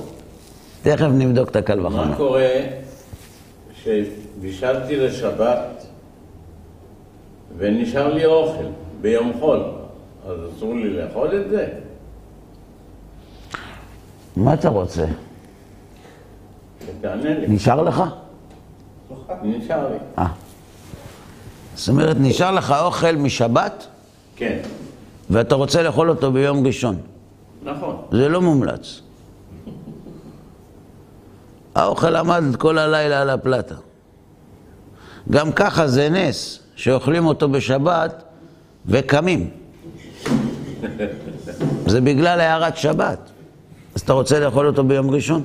תכף נבדוק את הקל מה וחומר. קורה שבישלתי לשבת ונשאר לי אוכל ביום חול? אז אסור לי לאכול את זה? מה אתה רוצה? תענה לי. נשאר לך? נשאר לי. אה. זאת אומרת, נשאר לך אוכל משבת, כן, ואתה רוצה לאכול אותו ביום ראשון. נכון. זה לא מומלץ. האוכל עמד כל הלילה על הפלטה. גם ככה זה נס, שאוכלים אותו בשבת וקמים. זה בגלל הערת שבת. אז אתה רוצה לאכול אותו ביום ראשון?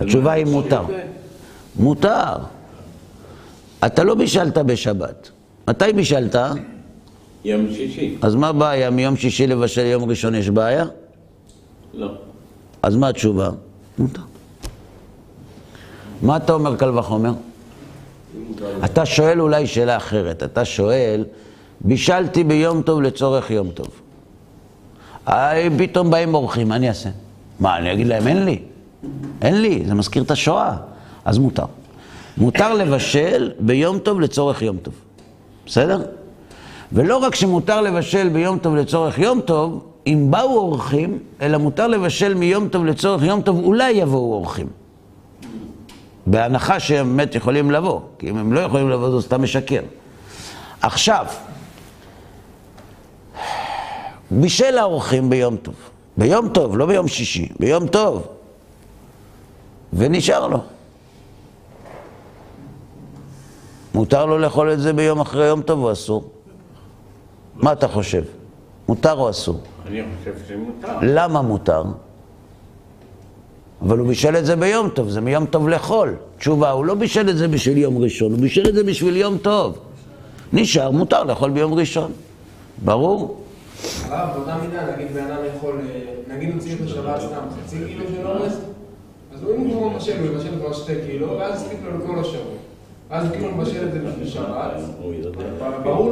התשובה היא מותר. מותר. אתה לא בישלת בשבת. מתי בישלת? יום שישי. אז מה הבעיה? מיום שישי לבשל יום ראשון יש בעיה? לא. אז מה התשובה? מותר. מה אתה אומר קל וחומר? אתה שואל אולי שאלה אחרת. אתה שואל, בישלתי ביום טוב לצורך יום טוב. היי, פתאום באים אורחים, מה אני אעשה? מה, אני אגיד להם, אין לי. אין לי, זה מזכיר את השואה. אז מותר. מותר לבשל ביום טוב לצורך יום טוב. בסדר? ולא רק שמותר לבשל ביום טוב לצורך יום טוב, אם באו אורחים, אלא מותר לבשל מיום טוב לצורך יום טוב, אולי יבואו אורחים. בהנחה שהם באמת יכולים לבוא, כי אם הם לא יכולים לבוא, זה סתם משקר. עכשיו, בישל האורחים ביום טוב. ביום טוב, לא ביום שישי, ביום טוב. ונשאר לו. מותר לו לאכול את זה ביום אחרי יום טוב או אסור? מה אתה חושב? מותר או אסור? אני חושב שמותר. למה מותר? אבל הוא בישל את זה ביום טוב, זה מיום טוב לחול. תשובה, הוא לא בישל את זה בשביל יום ראשון, הוא בישל את זה בשביל יום טוב. נשאר, מותר לאכול ביום ראשון. ברור? הרב, באותה מידה, נגיד בן אדם יכול, אה, נגיד הוא צריך בשבת סתם חצי קילו של אורז, אז הוא אם הוא מבשל, הוא יבשל כבר שתי קילו, ואז יספיק לו לכל השבוע. כאילו מבשל את זה שבת.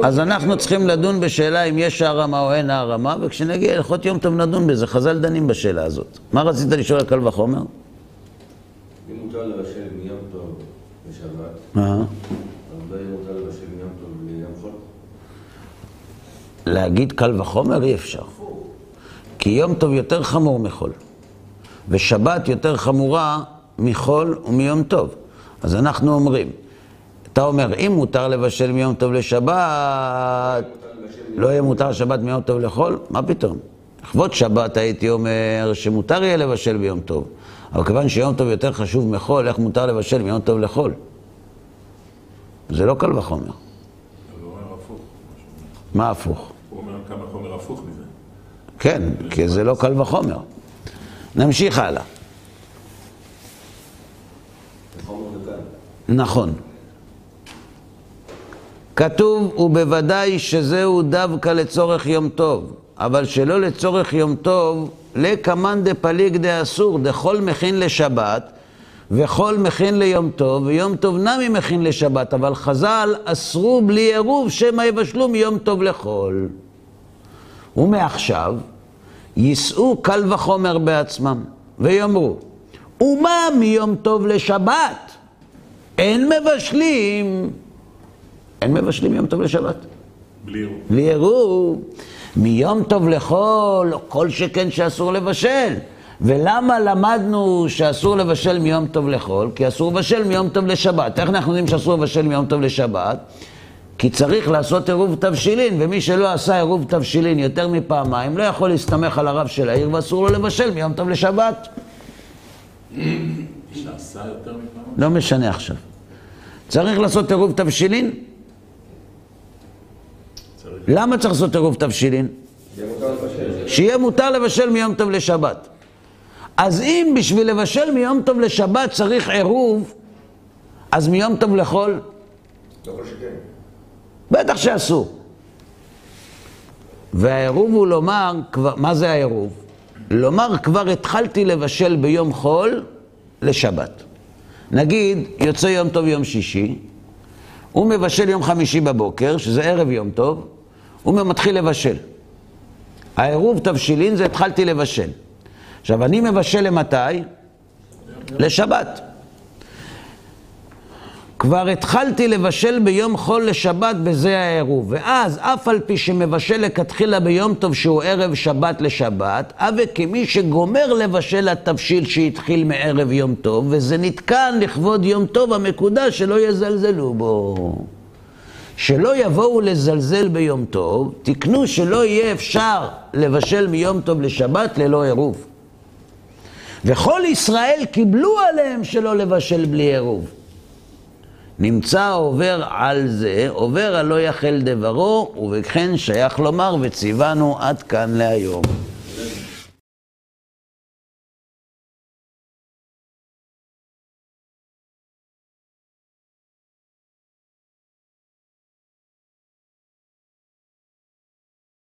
אז אנחנו צריכים לדון בשאלה אם יש הערמה או אין הערמה, וכשנגיע להלכות יום טוב נדון בזה. חז"ל דנים בשאלה הזאת. מה רצית לשאול על קל וחומר? אם מותר לבשל מיום טוב חול? להגיד קל וחומר אי אפשר. כי יום טוב יותר חמור מחול. ושבת יותר חמורה מחול ומיום טוב. אז אנחנו אומרים, אתה אומר, אם מותר לבשל מיום טוב לשבת, לא יהיה מותר שבת מיום טוב לחול? מה פתאום? לכבוד שבת הייתי אומר שמותר יהיה לבשל ביום טוב. אבל כיוון שיום טוב יותר חשוב מחול, איך מותר לבשל מיום טוב לחול? זה לא קל וחומר. מה הפוך? הוא אומר כמה חומר הפוך מזה. כן, כי זה לא קל וחומר. נמשיך הלאה. נכון. כתוב, ובוודאי שזהו דווקא לצורך יום טוב, אבל שלא לצורך יום טוב, לקמאן דפליג דאסור, דכל מכין לשבת, וכל מכין ליום טוב, ויום טוב נמי מכין לשבת, אבל חז"ל אסרו בלי עירוב, שמא יבשלו מיום טוב לחול. ומעכשיו יישאו קל וחומר בעצמם, ויאמרו, ומה מיום טוב לשבת? אין מבשלים, אין מבשלים יום טוב לשבת. בלי עירוב. בלי עירוב, מיום טוב לחול, כל שכן שאסור לבשל. ולמה למדנו שאסור לבשל מיום טוב לחול? כי אסור לבשל מיום טוב לשבת. איך אנחנו יודעים שאסור לבשל מיום טוב לשבת? כי צריך לעשות עירוב תבשילין, ומי שלא עשה עירוב תבשילין יותר מפעמיים, לא יכול להסתמך על הרב של העיר, ואסור לו לבשל מיום טוב לשבת. שעשה יותר מפעם? לא משנה עכשיו. צריך לעשות עירוב תבשילין? למה צריך לעשות עירוב תבשילין? שיהיה מותר לבשל מיום טוב לשבת. אז אם בשביל לבשל מיום טוב לשבת צריך עירוב, אז מיום טוב לחול? בטח שאסור. והעירוב הוא לומר, כבר, מה זה העירוב? לומר כבר התחלתי לבשל ביום חול לשבת. נגיד, יוצא יום טוב יום שישי, הוא מבשל יום חמישי בבוקר, שזה ערב יום טוב, הוא מתחיל לבשל. העירוב תבשילין זה התחלתי לבשל. עכשיו, אני מבשל למתי? לשבת. כבר התחלתי לבשל ביום חול לשבת בזה העירוב, ואז אף על פי שמבשל לכתחילה ביום טוב שהוא ערב שבת לשבת, אבי כמי שגומר לבשל התבשיל שהתחיל מערב יום טוב, וזה נתקן לכבוד יום טוב המקודש שלא יזלזלו בו. שלא יבואו לזלזל ביום טוב, תקנו שלא יהיה אפשר לבשל מיום טוב לשבת ללא עירוב. וכל ישראל קיבלו עליהם שלא לבשל בלי עירוב. נמצא עובר על זה, עובר הלא יחל דברו, ובכן שייך לומר וציוונו עד כאן להיום.